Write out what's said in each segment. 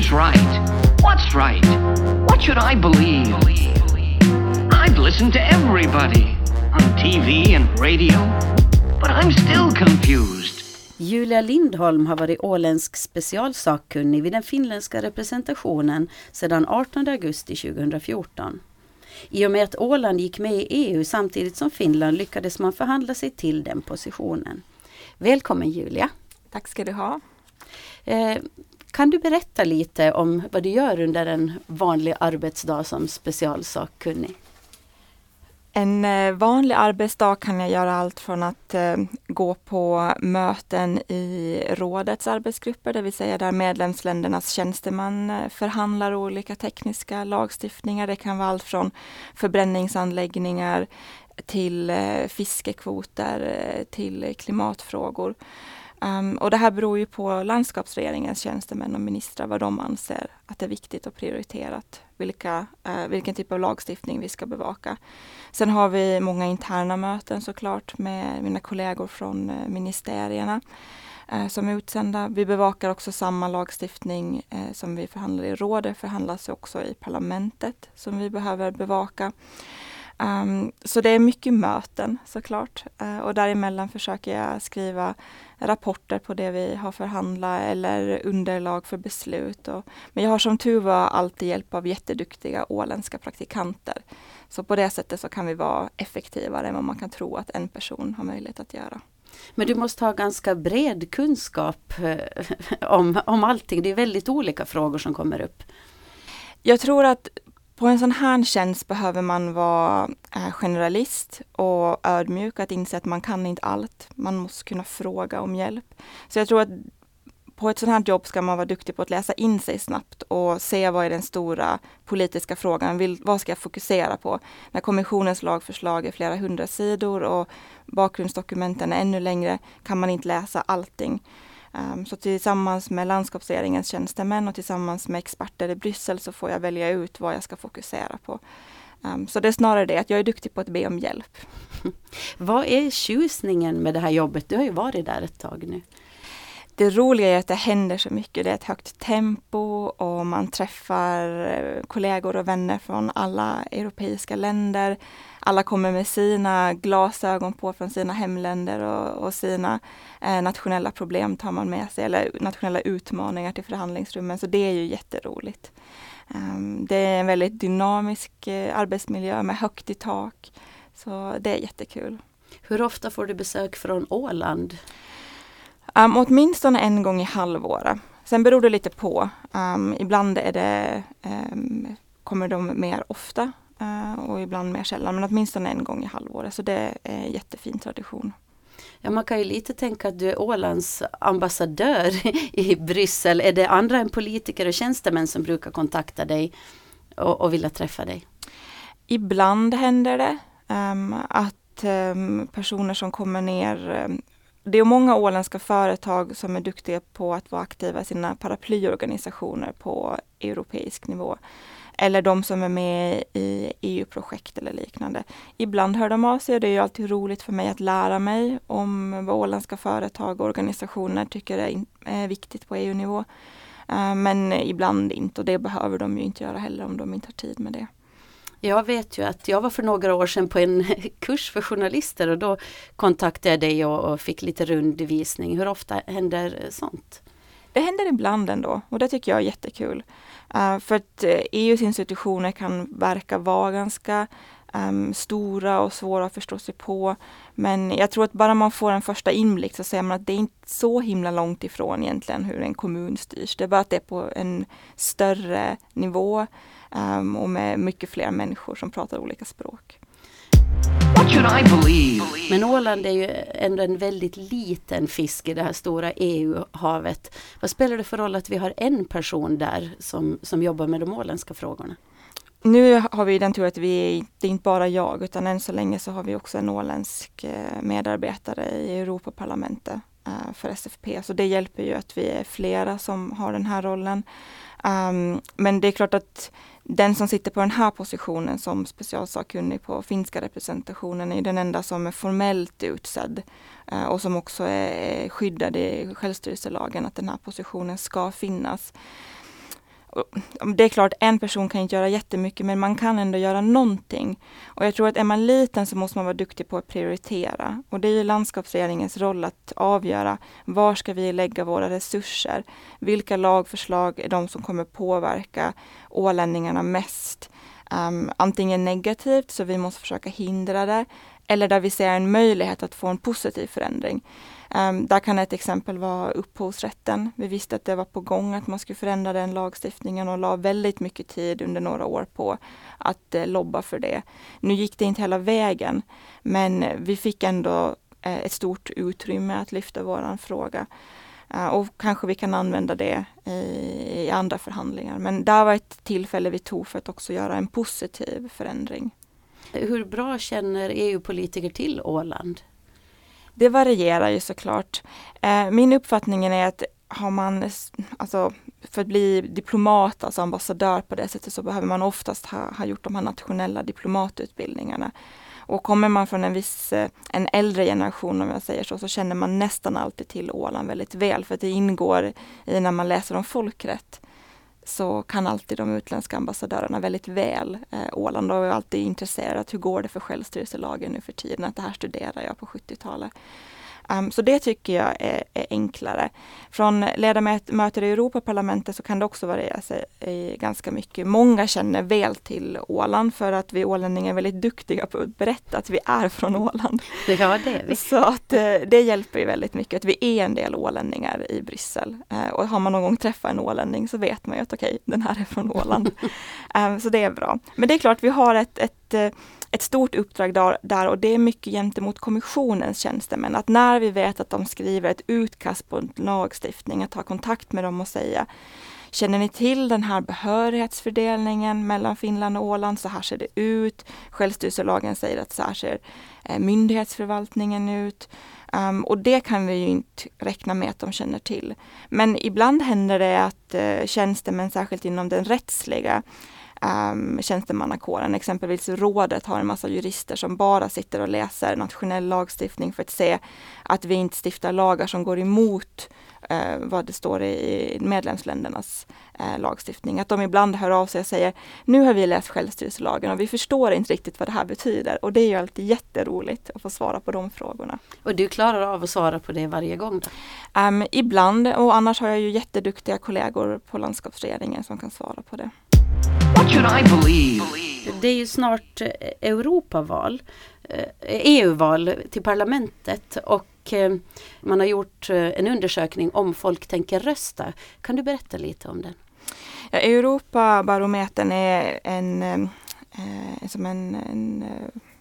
Who's right? What's right? What should I believe? I've listened to everybody on TV and radio, but I'm still confused. Julia Lindholm har varit åländsk specialsakkunnig vid den finländska representationen sedan 18 augusti 2014. I och med att Åland gick med i EU samtidigt som Finland lyckades man förhandla sig till den positionen. Välkommen Julia! Tack ska du ha! Kan du berätta lite om vad du gör under en vanlig arbetsdag som specialsakkunnig? En eh, vanlig arbetsdag kan jag göra allt från att eh, gå på möten i rådets arbetsgrupper, det vill säga där medlemsländernas tjänstemän eh, förhandlar olika tekniska lagstiftningar. Det kan vara allt från förbränningsanläggningar till fiskekvoter till klimatfrågor. Um, och det här beror ju på landskapsregeringens tjänstemän och ministrar vad de anser att det är viktigt och prioriterat. Vilka, uh, vilken typ av lagstiftning vi ska bevaka. Sen har vi många interna möten såklart med mina kollegor från uh, ministerierna uh, som är utsända. Vi bevakar också samma lagstiftning som vi förhandlar i rådet, förhandlas också i parlamentet som vi behöver bevaka. Um, så det är mycket möten såklart uh, och däremellan försöker jag skriva rapporter på det vi har förhandlat eller underlag för beslut. Och, men jag har som tur var alltid hjälp av jätteduktiga åländska praktikanter. Så på det sättet så kan vi vara effektivare än vad man kan tro att en person har möjlighet att göra. Men du måste ha ganska bred kunskap eh, om, om allting. Det är väldigt olika frågor som kommer upp. Jag tror att på en sån här tjänst behöver man vara eh, generalist och ödmjuk, att inse att man kan inte allt. Man måste kunna fråga om hjälp. Så jag tror att på ett sånt här jobb ska man vara duktig på att läsa in sig snabbt och se vad är den stora politiska frågan, Vill, vad ska jag fokusera på? När kommissionens lagförslag är flera hundra sidor och bakgrundsdokumenten är ännu längre kan man inte läsa allting. Um, så tillsammans med landskapsregeringens tjänstemän och tillsammans med experter i Bryssel så får jag välja ut vad jag ska fokusera på. Um, så det är snarare det att jag är duktig på att be om hjälp. vad är tjusningen med det här jobbet? Du har ju varit där ett tag nu. Det roliga är att det händer så mycket. Det är ett högt tempo och man träffar eh, kollegor och vänner från alla europeiska länder alla kommer med sina glasögon på från sina hemländer och, och sina eh, nationella problem tar man med sig, eller nationella utmaningar till förhandlingsrummen. Så det är ju jätteroligt. Um, det är en väldigt dynamisk eh, arbetsmiljö med högt i tak. Så det är jättekul. Hur ofta får du besök från Åland? Um, åtminstone en gång i halvåret. Sen beror det lite på. Um, ibland är det, um, kommer de mer ofta och ibland mer sällan, men åtminstone en gång i halvåret. Så det är en jättefin tradition. Ja, man kan ju lite tänka att du är Ålands ambassadör i Bryssel. Är det andra än politiker och tjänstemän som brukar kontakta dig och, och vilja träffa dig? Ibland händer det um, att um, personer som kommer ner um, det är många åländska företag som är duktiga på att vara aktiva i sina paraplyorganisationer på europeisk nivå eller de som är med i EU-projekt eller liknande. Ibland hör de av sig och det är alltid roligt för mig att lära mig om vad åländska företag och organisationer tycker är viktigt på EU-nivå. Eh, men ibland inte och det behöver de ju inte göra heller om de inte har tid med det. Jag vet ju att jag var för några år sedan på en kurs för journalister och då kontaktade jag dig och, fick lite rundvisning. Hur ofta händer sånt? Det händer ibland ändå och det tycker jag är jättekul. Eh, för att eh, e EUs institutioner kan verka vara ganska um, stora och svåra att förstå sig på. Men jag tror att bara man får en första inblick så ser man att det är inte så himla långt ifrån egentligen hur en kommun styrs. Det är bara att det är på en större nivå um, och med mycket fler människor som pratar olika språk. Men Åland är ju ändå en väldigt liten fisk i det här stora EU-havet. Vad spelar det för roll att vi har en person där som, som jobbar med de åländska frågorna? Nu har vi den tur att vi, det är inte bara jag utan än så länge så har vi också en åländsk eh, medarbetare i Europaparlamentet eh, för SFP. Så det hjälper ju att vi är flera som har den här rollen. Um, men det är klart att den som sitter på den här positionen som specialsakkunnig på finska representationen är den enda som är formellt utsedd eh, och som också är skyddad i självstyrelselagen att den här positionen ska finnas. det är klart, en person kan inte göra jättemycket, men man kan ändå göra någonting. Och jag tror att är man liten så måste man vara duktig på att prioritera. Och det är ju landskapsregeringens roll att avgöra var ska vi lägga våra resurser? Vilka lagförslag är de som kommer påverka ålänningarna mest? Um, antingen negativt, så vi måste försöka hindra det, eller där vi ser en möjlighet att få en positiv förändring. Um, där kan ett exempel vara upphovsrätten. Vi visste att det var på gång att man skulle förändra den lagstiftningen och la väldigt mycket tid under några år på att uh, lobba för det. Nu gick det inte hela vägen, men vi fick ändå uh, ett stort utrymme att lyfta våran fråga. Uh, och kanske vi kan använda det i, i andra förhandlingar. Men där var ett tillfälle vi tog för att också göra en positiv förändring. Hur bra känner EU-politiker till Åland? Det varierar ju såklart. Eh, min uppfattning är att har man, alltså för att bli diplomat, alltså ambassadör på det sättet, så behöver man oftast ha, ha gjort de här nationella diplomatutbildningarna. Och kommer man från en viss, eh, en äldre generation om jag säger så, så känner man nästan alltid till Åland väldigt väl, för att det ingår i när man läser om folkrätt så kan alltid de utländska ambassadörerna väldigt väl eh, Åland och är alltid intresserade. Hur går det för självstyrelselagen nu för tiden? Att det här studerar jag på 70-talet. Um, så det tycker jag är, är, enklare. Från ledamöter i Europaparlamentet så kan det också variera sig ganska mycket. Många känner väl till Åland för att vi ålänningar är väldigt duktiga på att berätta att vi är från Åland. Ja, det är vi. Så att uh, det hjälper ju väldigt mycket att vi är en del ålänningar i Bryssel. Uh, och har man någon gång träffat en ålänning så vet man ju att okej, okay, den här är från Åland. um, så det är bra. Men det är klart, vi har ett, ett uh, ett stort uppdrag där, där och det är mycket gentemot kommissionens tjänstemän. Att när vi vet att de skriver ett utkast på en lagstiftning, att ta kontakt med dem och säga Känner ni till den här behörighetsfördelningen mellan Finland och Åland? Så här ser det ut. Självstyrelselagen säger att så här ser eh, myndighetsförvaltningen ut. Um, och det kan vi ju inte räkna med att de känner till. Men ibland händer det att uh, tjänstemän, särskilt inom den rättsliga um, tjänstemannakåren. Exempelvis rådet har en massa jurister som bara sitter och läser nationell lagstiftning för att se att vi inte stiftar lagar som går emot uh, vad det står i medlemsländernas uh, lagstiftning. Att de ibland hör av sig och säger nu har vi läst självstyrelselagen och vi förstår inte riktigt vad det här betyder. Och det är ju alltid jätteroligt att få svara på de frågorna. Och du klarar av att svara på det varje gång? Um, ibland och annars har jag ju jätteduktiga kollegor på landskapsregeringen som kan svara på det. What should I believe? Det är ju snart eh, Europaval, EU-val eh, e till parlamentet och eh, man har gjort en undersökning om folk tänker rösta. Kan du berätta lite om den? Ja, Europabarometern är en, eh, som en, en,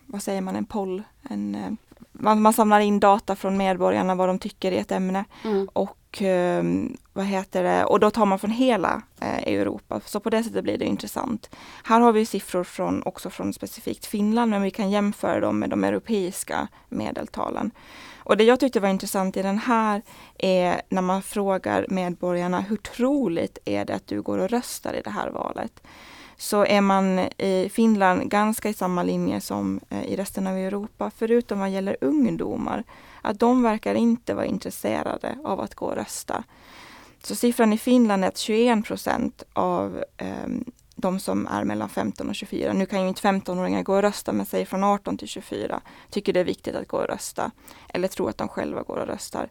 vad säger man, en poll. En, man, man samlar in data från medborgarna vad de tycker i ett ämne mm. och ehm, vad heter det, och då tar man från hela eh, Europa. Så på det sättet blir det intressant. Här har vi siffror från, också från specifikt Finland, men vi kan jämföra dem med de europeiska medeltalen. Och det jag tyckte var intressant i den här är när man frågar medborgarna hur troligt är det att du går och röstar i det här valet? Så är man i Finland ganska i samma linje som eh, i resten av Europa, förutom vad gäller ungdomar att de verkar inte vara intresserade av att gå och rösta. Så siffran i Finland är att 21 procent av eh, de som är mellan 15 och 24, nu kan ju inte 15-åringar gå och rösta, men säg från 18 till 24, tycker det är viktigt att gå och rösta. Eller tror att de själva går och röstar.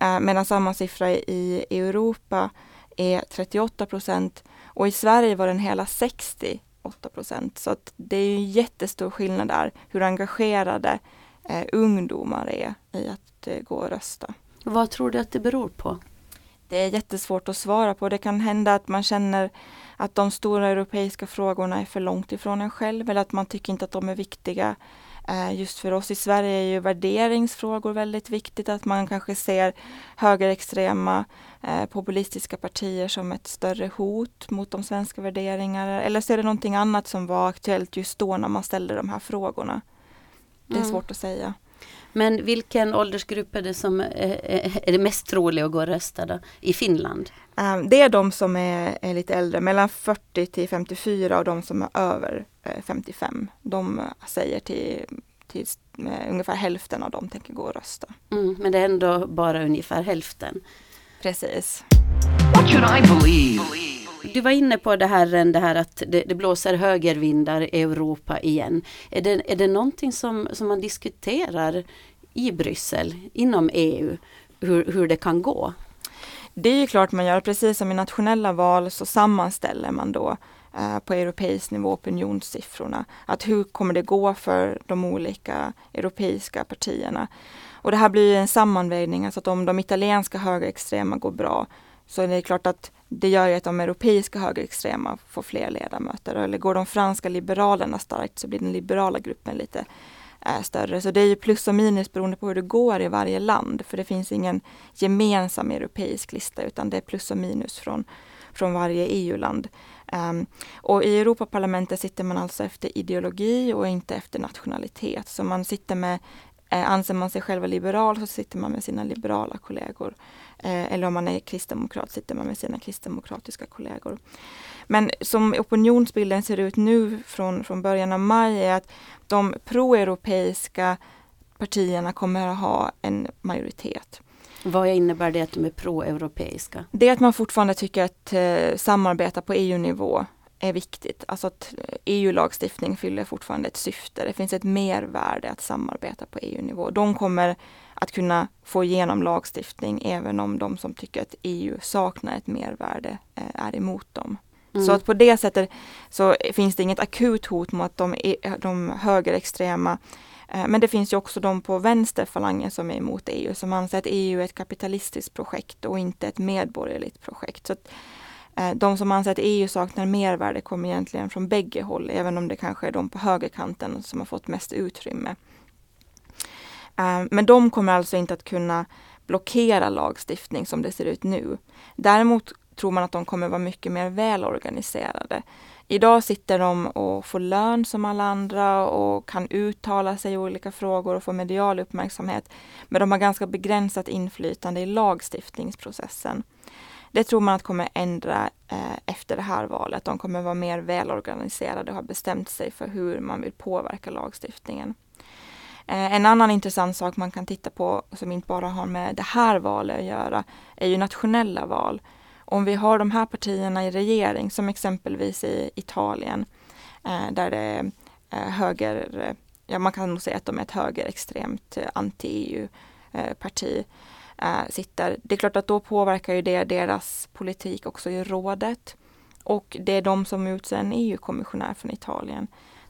Eh, medan samma siffra i Europa är 38 procent och i Sverige var den hela 68 procent. Så att det är en jättestor skillnad där, hur engagerade eh, ungdomar är i att eh, gå och rösta. Vad tror du att det beror på? Det är jättesvårt att svara på. Det kan hända att man känner att de stora europeiska frågorna är för långt ifrån en själv eller att man tycker inte att de är viktiga. Eh, just för oss i Sverige är ju värderingsfrågor väldigt viktigt, att man kanske ser högerextrema eh, populistiska partier som ett större hot mot de svenska värderingarna. Eller så är det någonting annat som var aktuellt just då när man ställde de här frågorna. Det är mm. svårt att säga. Men vilken åldersgrupp är det som är, är det mest troliga att gå och rösta då, i Finland? Um, det är de som är, är, lite äldre, mellan 40 till 54 och de som är över eh, 55. De säger till, till eh, ungefär hälften av dem tänker gå och rösta. Mm, men det är ändå bara ungefär hälften? Precis. What should I believe? Du var inne på det här, eh, det här att det, det, blåser högervindar i Europa igen. Är det, är det någonting som, som man diskuterar i Bryssel, inom EU, hur, hur det kan gå? Det är ju klart man gör, precis som i nationella val så sammanställer man då eh, på europeisk nivå opinionssiffrorna. Att hur kommer det gå för de olika europeiska partierna? Och det här blir en sammanvägning, alltså att om de italienska högerextrema går bra så är det klart att det gör ju att de europeiska högerextrema får fler ledamöter. Eller går de franska liberalerna starkt så blir den liberala gruppen lite eh, större. Så det är ju plus och minus beroende på hur det går i varje land. För det finns ingen gemensam europeisk lista utan det är plus och minus från, från varje EU-land. Um, och i Europaparlamentet sitter man alltså efter ideologi och inte efter nationalitet. Så man sitter med Eh, anser man sig själv liberal så sitter man med sina liberala kollegor. Eh, eller om man är kristdemokrat sitter man med sina kristdemokratiska kollegor. Men som opinionsbilden ser ut nu från, från början av maj är att de proeuropeiska partierna kommer att ha en majoritet. Vad innebär det att de är proeuropeiska? Det är att man fortfarande tycker att eh, samarbeta på EU-nivå är viktigt. Alltså att EU-lagstiftning fyller fortfarande ett syfte. Det finns ett mervärde att samarbeta på EU-nivå. De kommer att kunna få igenom lagstiftning även om de som tycker att EU saknar ett mervärde eh, är emot dem. Mm. Så att på det sättet så finns det inget akut hot mot de, de högerextrema eh, men det finns ju också de på vänsterfalangen som är emot EU som anser att EU är ett kapitalistiskt projekt och inte ett medborgerligt projekt. Så Eh, de som anser att EU saknar mervärde kommer egentligen från bägge håll, även om det kanske är de på högerkanten som har fått mest utrymme. Eh, men de kommer alltså inte att kunna blockera lagstiftning som det ser ut nu. Däremot tror man att de kommer vara mycket mer välorganiserade. Idag sitter de och får lön som alla andra och kan uttala sig i olika frågor och få medial uppmärksamhet. Men de har ganska begränsat inflytande i lagstiftningsprocessen. Det tror man att kommer ändra eh, efter det här valet. De kommer vara mer välorganiserade och ha bestämt sig för hur man vill påverka lagstiftningen. Eh, en annan intressant sak man kan titta på som inte bara har med det här valet att göra är ju nationella val. Om vi har de här partierna i regering som exempelvis i Italien eh, där det är eh, höger, ja man kan nog säga att de är ett högerextremt anti-EU-parti sitter. Det är klart att då påverkar ju det deras politik också i rådet. Och det är de som utser en EU-kommissionär från Italien.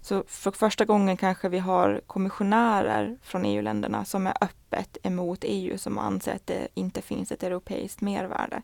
Så för första gången kanske vi har kommissionärer från EU-länderna som är öppet emot EU som anser att det inte finns ett europeiskt mervärde.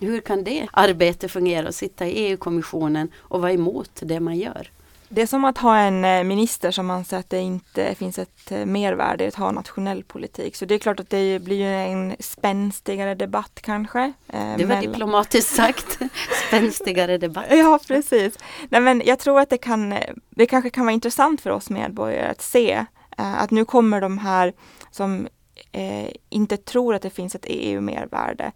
Hur kan det arbetet fungera att sitta i EU-kommissionen och vara emot det man gör? Det är som att ha en eh, minister som anser att det inte finns ett eh, mervärde i att ha nationell politik. Så det är klart att det blir en spänstigare debatt kanske. Eh, det var diplomatiskt sagt. spänstigare debatt. Ja, precis. Nej, men jag tror att det, kan, det kanske kan vara intressant för oss medborgare att se att nu kommer de här som inte tror att det finns ett EU-mervärde.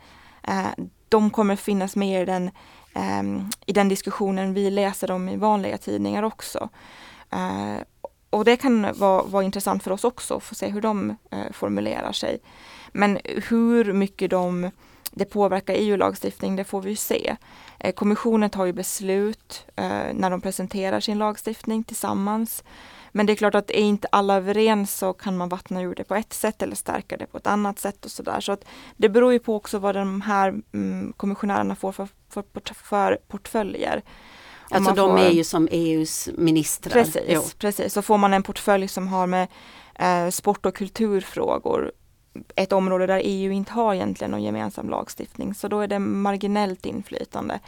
De kommer finnas med i den Ehm, i den diskussionen vi läser om i vanliga tidningar också. Eh, och det kan vara, vara intressant för oss också att få se hur de eh, formulerar sig. Men hur mycket de det påverkar EU-lagstiftning, det får vi se. Eh, kommissionen tar ju beslut eh, när de presenterar sin lagstiftning tillsammans. Men det är klart att är inte alla överens så kan man vattna ur det på ett sätt eller stärka det på ett annat sätt och sådär. Så att det beror ju på också vad de här mm, kommissionärerna får för, för, för portföljer. Alltså de får, är ju som EUs ministrar. Precis, precis. Så får man en portfölj som har med eh, sport och kulturfrågor ett område där EU inte har egentligen någon gemensam lagstiftning, så då är det marginellt inflytande.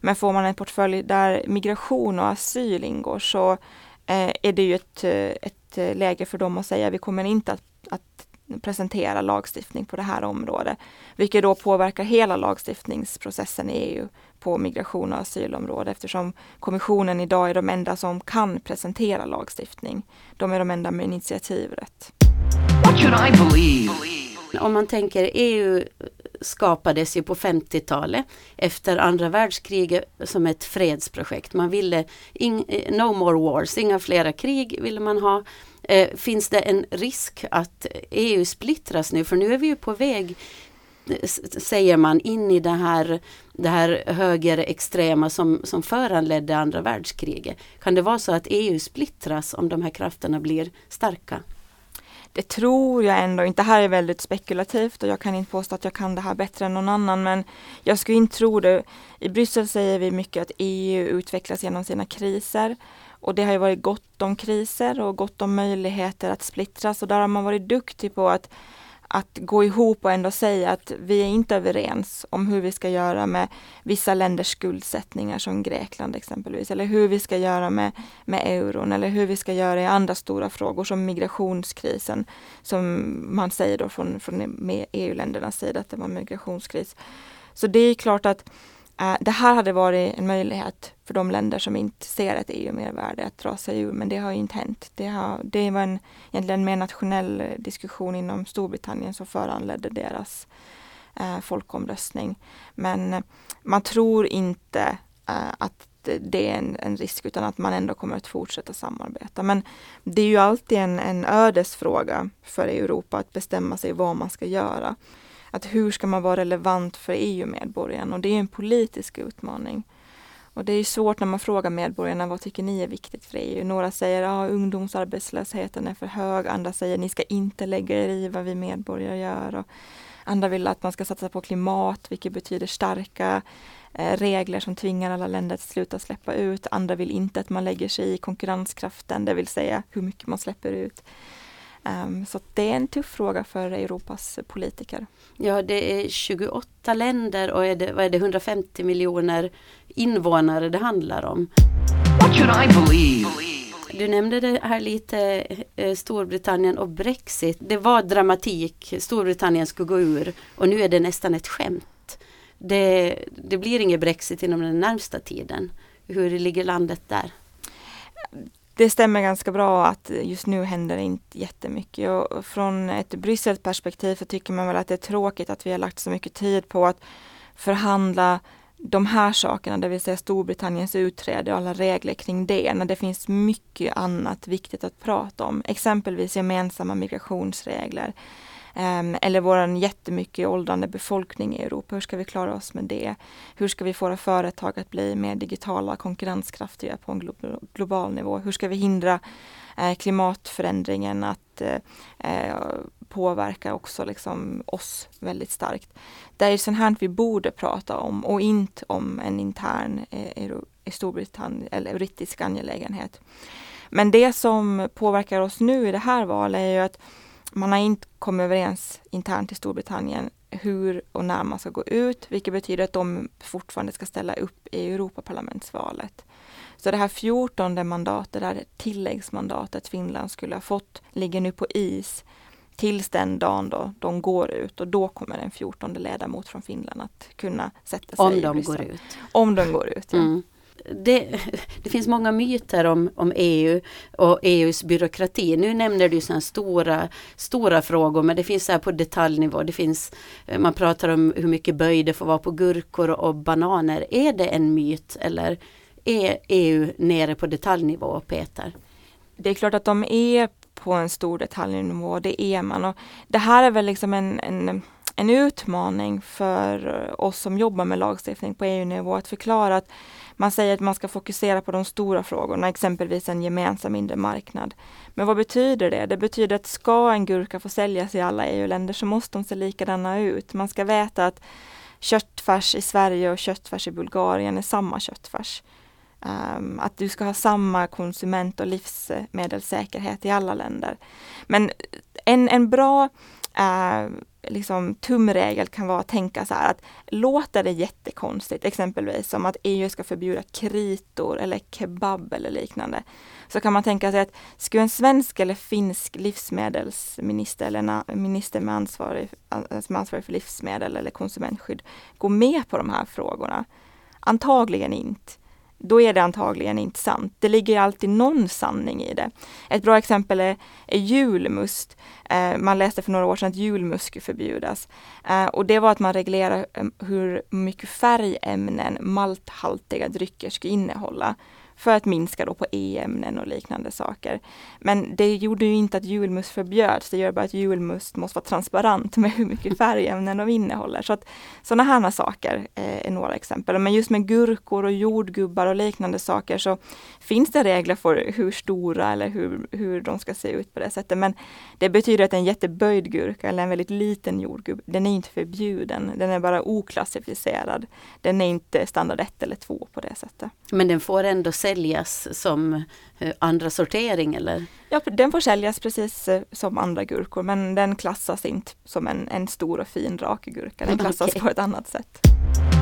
Men får man en portfölj där migration och asyl ingår så är det ju ett, eh, ett eh, läge för dem att säga vi kommer inte att, att presentera lagstiftning på det här området. Vilket då påverkar hela lagstiftningsprocessen i EU på migration och asylområdet eftersom kommissionen idag är de enda som kan presentera lagstiftning. De är de enda med initiativrätt. What should I believe? Om man tänker EU skapades ju på 50-talet efter andra världskriget som ett fredsprojekt. Man ville in, eh, no more wars, inga flera krig ville man ha. Eh, finns det en risk att EU splittras nu? För nu är vi ju på väg eh, säger man, in i det här, det här högerextrema som, som föranledde andra världskriget. Kan det vara så att EU splittras om de här krafterna blir starka? Det tror jag ändå inte. Det här är väldigt spekulativt och jag kan inte påstå att jag kan det här bättre än någon annan men jag skulle inte tro det. I Bryssel säger vi mycket att EU utvecklas genom sina kriser och det har ju varit gott om kriser och gott om möjligheter att splittras och där har man varit duktig på att att gå ihop och ändå säga att vi är inte överens om hur vi ska göra med vissa länders skuldsättningar som Grekland exempelvis, eller hur vi ska göra med, med euron eller hur vi ska göra i andra stora frågor som migrationskrisen som man säger då från, från EU-ländernas e sida att det var migrationskris. Så det är klart att Eh, det här hade varit en möjlighet för de länder som inte ser ett EU-mervärde att dra sig ur, men det har inte hänt. Det, har, det var en egentligen mer nationell eh, diskussion inom Storbritannien som föranledde deras eh, folkomröstning. Men eh, man tror inte eh, att det är en, en, risk utan att man ändå kommer att fortsätta samarbeta. Men det är ju alltid en, en ödesfråga för Europa att bestämma sig vad man ska göra att hur ska man vara relevant för EU-medborgaren och det är en politisk utmaning. Och det är svårt när man frågar medborgarna vad tycker ni är viktigt för EU? Några säger att ah, ungdomsarbetslösheten är för hög, andra säger ni ska inte lägga er i vad vi medborgare gör. Och andra vill att man ska satsa på klimat, vilket betyder starka eh, regler som tvingar alla länder att sluta släppa ut. Andra vill inte att man lägger sig i konkurrenskraften, det vill säga hur mycket man släpper ut. Um, så det är en tuff fråga för Europas politiker. Ja, det är 28 länder och är det, vad är det 150 miljoner invånare det handlar om. What should I believe? Du nämnde det här lite, eh, Storbritannien och Brexit. Det var dramatik, Storbritannien skulle gå ur och nu är det nästan ett skämt. Det, det blir ingen Brexit inom den närmsta tiden. Hur ligger landet där? Det stämmer ganska bra att just nu händer det inte jättemycket. Och från ett Bryssels perspektiv så tycker man väl att det är tråkigt att vi har lagt så mycket tid på att förhandla de här sakerna, det vill säga Storbritanniens utträde och alla regler kring det, när det finns mycket annat viktigt att prata om. Exempelvis gemensamma migrationsregler, Ehm, eller vår jättemycket åldrande befolkning i Europa. Hur ska vi klara oss med det? Hur ska vi få våra företag att bli mer digitala och konkurrenskraftiga på en glo global nivå? Hur ska vi hindra eh, klimatförändringen att uh, påverka också liksom oss väldigt starkt? Det är sånt här vi borde prata om och inte om en intern uh, Storbritannien eller brittisk angelägenhet. Men det som påverkar oss nu i det här valet är ju att man har inte kommit överens internt i Storbritannien hur och när man ska gå ut, vilket betyder att de fortfarande ska ställa upp i Europaparlamentsvalet. Så det här fjortonde mandatet, det här tilläggsmandatet Finland skulle ha fått, ligger nu på is tills den dagen då de går ut och då kommer en fjortonde ledamot från Finland att kunna sätta sig Om de går ut. Om de går ut, ja. Mm det, det, finns många myter om, om EU och EUs byråkrati. Nu nämner du sådana stora, stora frågor men det finns så här på detaljnivå. Det finns, eh, man pratar om hur mycket böj det får vara på gurkor och bananer. Är det en myt eller är EU nere på detaljnivå, Peter? Det är klart att de är på en stor detaljnivå, det är man. Och det här är väl liksom en, en en utmaning för eh, oss som jobbar med lagstiftning på EU-nivå att förklara att man säger att man ska fokusera på de stora frågorna, exempelvis en gemensam inre marknad. Men vad betyder det? Det betyder att ska en gurka få säljas i alla EU-länder så måste de se likadana ut. Man ska veta att köttfärs i Sverige och köttfärs i Bulgarien är samma köttfärs. Um, att du ska ha samma konsument och livsmedelssäkerhet i alla länder. Men en, en bra uh, liksom, tumregel kan vara att tänka så här att låter det jättekonstigt, exempelvis som att EU ska förbjuda kritor eller kebab eller liknande, så kan man tänka sig att skulle en svensk eller finsk livsmedelsminister eller minister med ansvarig, som ansvarig för livsmedel eller konsumentskydd gå med på de här frågorna? Antagligen inte då är det antagligen inte sant. Det ligger alltid någon sanning i det. Ett bra exempel är, är julmust. Eh, man läste för några år sedan att julmust skulle förbjudas. Eh, och det var att man reglerar eh, hur mycket färgämnen malthaltiga drycker ska innehålla för att minska då på e-ämnen och liknande saker. Men det gjorde ju inte att julmust förbjöds, det gör bara att julmust måste vara transparent med hur mycket färgämnen de innehåller. Så att sådana här saker eh, är några exempel. Men just med gurkor och jordgubbar och liknande saker så finns det regler för hur stora eller hur, hur de ska se ut på det sättet. Men det betyder att en jätteböjd gurka eller en väldigt liten jordgubb, den är inte förbjuden. Den är bara oklassificerad. Den är inte standard 1 eller 2 på det sättet. Men den får ändå säljas som eh, andra sortering eller? Ja, den får säljas precis eh, som andra gurkor men den klassas inte som en, en stor och fin rak gurka. Den klassas okay. på ett annat sätt.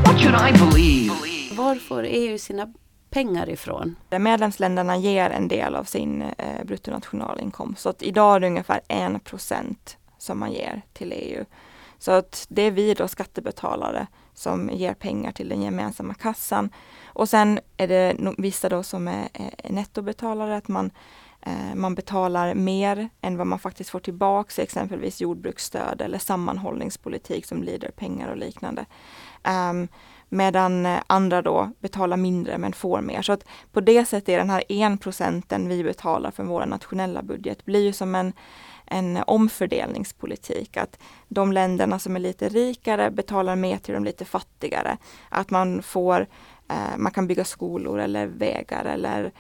What should I believe? Var får EU sina pengar ifrån? Medlemsländerna ger en del av sin eh, bruttonationalinkomst. Så att idag är det ungefär en procent som man ger till EU. Så att det är vi då skattebetalare som ger pengar till den gemensamma kassan. Och sen är det vissa då som är, är nettobetalare, att man, eh, man betalar mer än vad man faktiskt får tillbaks, exempelvis jordbruksstöd eller sammanhållningspolitik som lider pengar och liknande. Um, medan eh, andra då betalar mindre men får mer. Så att på det sättet är den här en procenten vi betalar för vår nationella budget blir ju som en en omfördelningspolitik. Att de länderna som är lite rikare betalar mer till de lite fattigare. Att man får eh, man kan bygga skolor eller vägar eller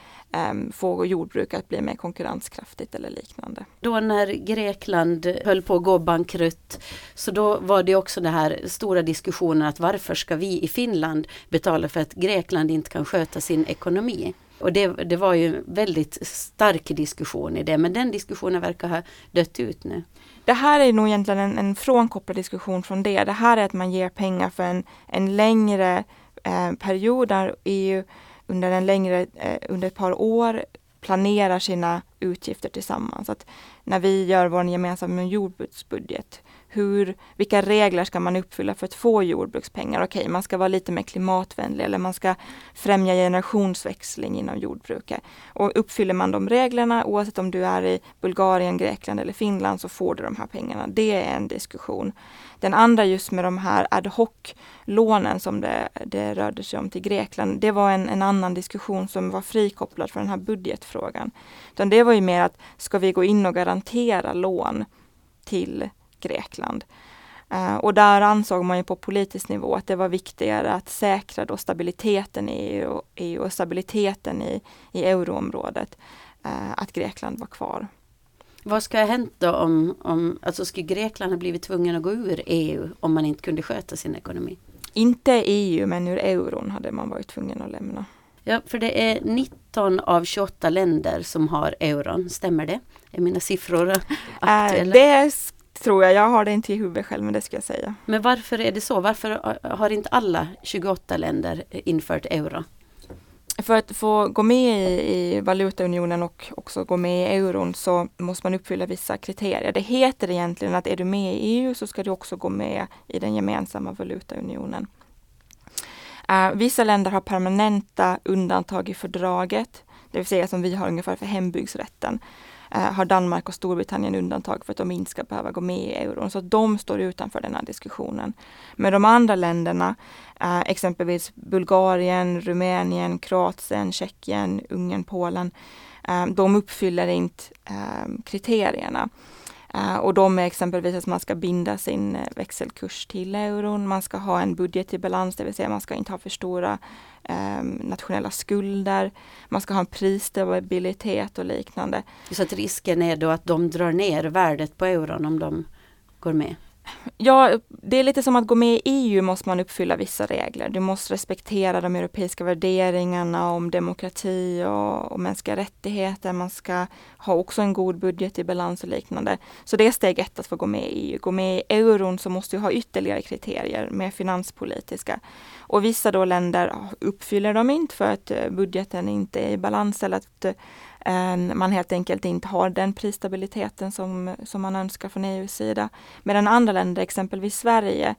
um, få jordbruk att bli mer konkurrenskraftigt eller liknande. Då när Grekland höll på att gå bankrutt så då var det också den här stora diskussionen att varför ska vi i Finland betala för att Grekland inte kan sköta sin ekonomi? Och det, det var ju en väldigt stark diskussion i det, men den diskussionen verkar ha dött ut nu. Det här är nog egentligen en, en frånkopplad diskussion från det. Det här är att man ger pengar för en, en längre eh, period där EU under en längre, eh, under ett par år planerar sina utgifter tillsammans. Att när vi gör vår gemensamma jordbruksbudget hur, vilka regler ska man uppfylla för att få jordbrukspengar? Okej, okay, man ska vara lite mer klimatvänlig eller man ska främja generationsväxling inom jordbruket. Och uppfyller man de reglerna, oavsett om du är i Bulgarien, Grekland eller Finland, så får du de här pengarna. Det är en diskussion. Den andra just med de här ad hoc-lånen som det, det rörde sig om till Grekland, det var en, en annan diskussion som var frikopplad från den här budgetfrågan. Utan det var ju mer att, ska vi gå in och garantera lån till Grekland. Uh, och där ansåg man ju på politisk nivå att det var viktigare att säkra då stabiliteten i EU, EU och stabiliteten i, i euroområdet, uh, att Grekland var kvar. Vad ska ha hänt då om, om alltså skulle Grekland ha blivit tvungen att gå ur EU om man inte kunde sköta sin ekonomi? Inte EU men ur euron hade man varit tvungen att lämna. Ja, för det är 19 av 28 länder som har euron, stämmer det? Är mina siffror äh, aktuella? det tror jag. Jag har det inte i huvudet själv, men det ska jag säga. Men varför är det så? Varför har inte alla 28 länder infört euro? För att få gå med i, i valutaunionen och också gå med i euron så måste man uppfylla vissa kriterier. Det heter egentligen att är du med i EU så ska du också gå med i den gemensamma valutaunionen. Uh, vissa länder har permanenta undantag i fördraget, det vill säga som vi har ungefär för hembygdsrätten. Eh, har Danmark och Storbritannien undantag för att de inte ska behöva gå med i euron. Så de står utanför den här diskussionen. Men de andra länderna, eh, exempelvis Bulgarien, Rumänien, Kroatien, Tjeckien, Ungern, Polen, eh, de uppfyller inte kriterierna. Och de är exempelvis att man ska binda sin växelkurs till euron, man ska ha en budget i balans, det vill säga man ska inte ha för stora eh, nationella skulder, man ska ha en prisstabilitet och liknande. Så att risken är då att de drar ner värdet på euron om de går med? Ja, det är lite som att gå med i EU måste man uppfylla vissa regler. Du måste respektera de europeiska värderingarna om demokrati och, och mänskliga rättigheter. Man ska ha också en god budget i balans och liknande. Så det är steg ett att få gå med i EU. Gå med i euron så måste du ha ytterligare kriterier, mer finanspolitiska. Och vissa då länder uppfyller de inte för att eh, budgeten inte är i balans eller att eh, Ehm, man helt enkelt inte har den prisstabiliteten som, som man önskar från EUs sida. Medan andra länder, exempelvis Sverige,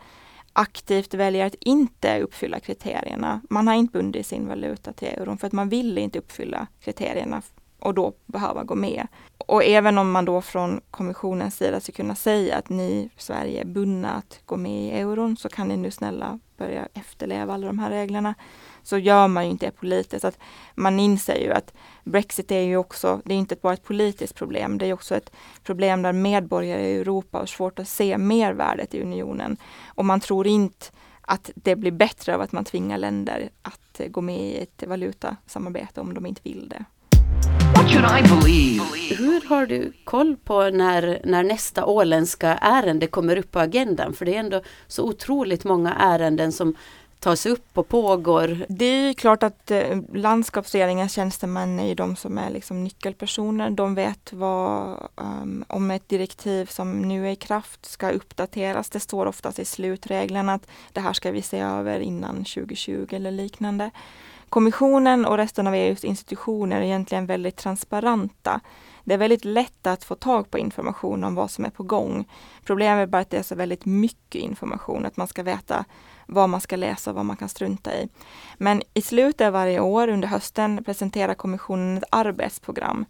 aktivt väljer att inte uppfylla kriterierna. Man har inte bundit sin valuta till euron för att man vill inte uppfylla kriterierna och då behöva gå med. Och även om man då från kommissionens sida ska kunna säga att ni, Sverige, är bundna att gå med i euron så kan ni nu snälla börja efterleva alla de här reglerna. Så gör man ju inte det politiskt. Att man inser ju att Brexit är ju också, det är inte bara ett politiskt problem, det är också ett problem där medborgare i Europa har svårt att se mervärdet i unionen. Och man tror inte att det blir bättre av att man tvingar länder att gå med i ett valutasamarbete om de inte vill det. Hur har du koll på när, när nästa åländska ärende kommer upp på agendan? För det är ändå så otroligt många ärenden som tas upp och pågår. Det är klart att eh, landskapsregeringens tjänstemän är ju de som är liksom nyckelpersoner. De vet vad, um, om ett direktiv som nu är i kraft ska uppdateras. Det står oftast i slutreglerna att det här ska vi se över innan 2020 eller liknande. Kommissionen och resten av EUs institutioner är egentligen väldigt transparenta. Det är väldigt lätt att få tag på information om vad som är på gång. Problemet är bara att det är så väldigt mycket information, att man ska veta vad man ska läsa och vad man kan strunta i. Men i slutet av varje år under hösten presenterar kommissionen ett arbetsprogram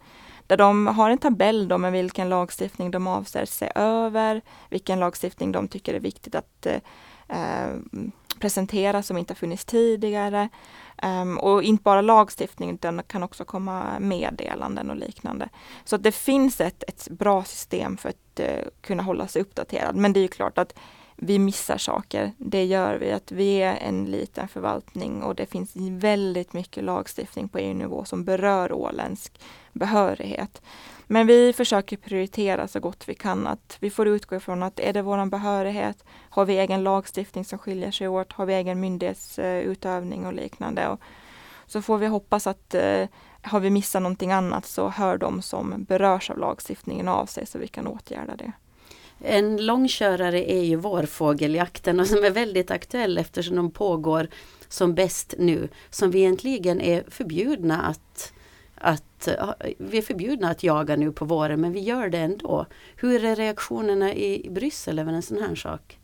där de har en tabell då med vilken lagstiftning de avser se över, vilken lagstiftning de tycker är viktigt att eh, eh presentera som inte har funnits tidigare. Um, och inte bara lagstiftning, utan det kan också komma meddelanden och liknande. Så att det finns ett, ett bra system för att uh, kunna hålla sig uppdaterad. Men det är ju klart att vi missar saker. Det gör vi, att vi är en liten förvaltning och det finns väldigt mycket lagstiftning på EU-nivå som berör åländsk behörighet. Men vi försöker prioritera så gott vi kan. Att vi får utgå ifrån att är det vår behörighet, har vi egen lagstiftning som skiljer sig åt, har vi egen myndighetsutövning och liknande. Och så får vi hoppas att eh, har vi missat någonting annat så hör de som berörs av lagstiftningen av sig så vi kan åtgärda det. En långkörare är ju vårfågeljakten och som är väldigt aktuell eftersom de pågår som bäst nu. Som vi egentligen är förbjudna att att vi är förbjudna att jaga nu på våren men vi gör det ändå. Hur är reaktionerna i Bryssel över en sån här sak?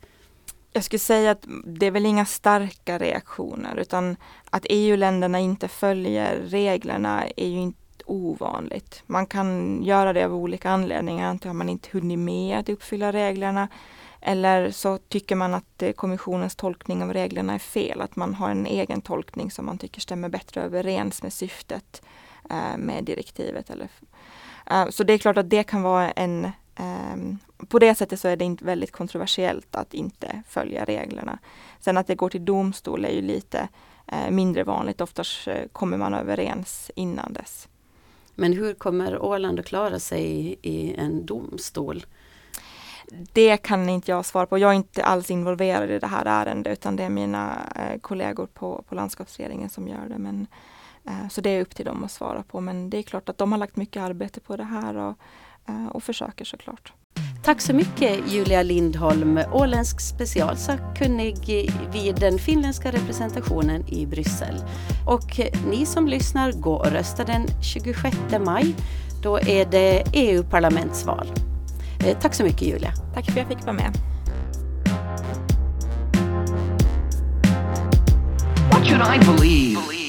Jag skulle säga att det är väl inga starka reaktioner utan att EU-länderna inte följer reglerna är ju inte ovanligt. Man kan göra det av olika anledningar. Antingen har man inte hunnit med att uppfylla reglerna eller så tycker man att eh, kommissionens tolkning av reglerna är fel, att man har en egen tolkning som man tycker stämmer bättre överens med syftet eh, med direktivet. Eller, eh, så det är klart att det kan vara en ehm, på det sättet så är det inte väldigt kontroversiellt att inte följa reglerna. Sen att det går till domstol är ju lite mindre vanligt. Oftast kommer man överens innan dess. Men hur kommer Åland att klara sig i en domstol? Det kan inte jag svara på. Jag är inte alls involverad i det här ärendet utan det är mina eh, kollegor på, på landskapsregeringen som gör det. Men Eh, så det är upp till dem att svara på. Men det är klart att de har lagt mycket arbete på det här och, eh, och försöker såklart. Tack så mycket Julia Lindholm, åländsk specialsakkunnig vid den finländska representationen i Bryssel. Och ni som lyssnar, gå och rösta den 26 maj. Då är det EU-parlamentsval. Eh, tack så mycket Julia. Tack för att jag fick vara med. What should I believe?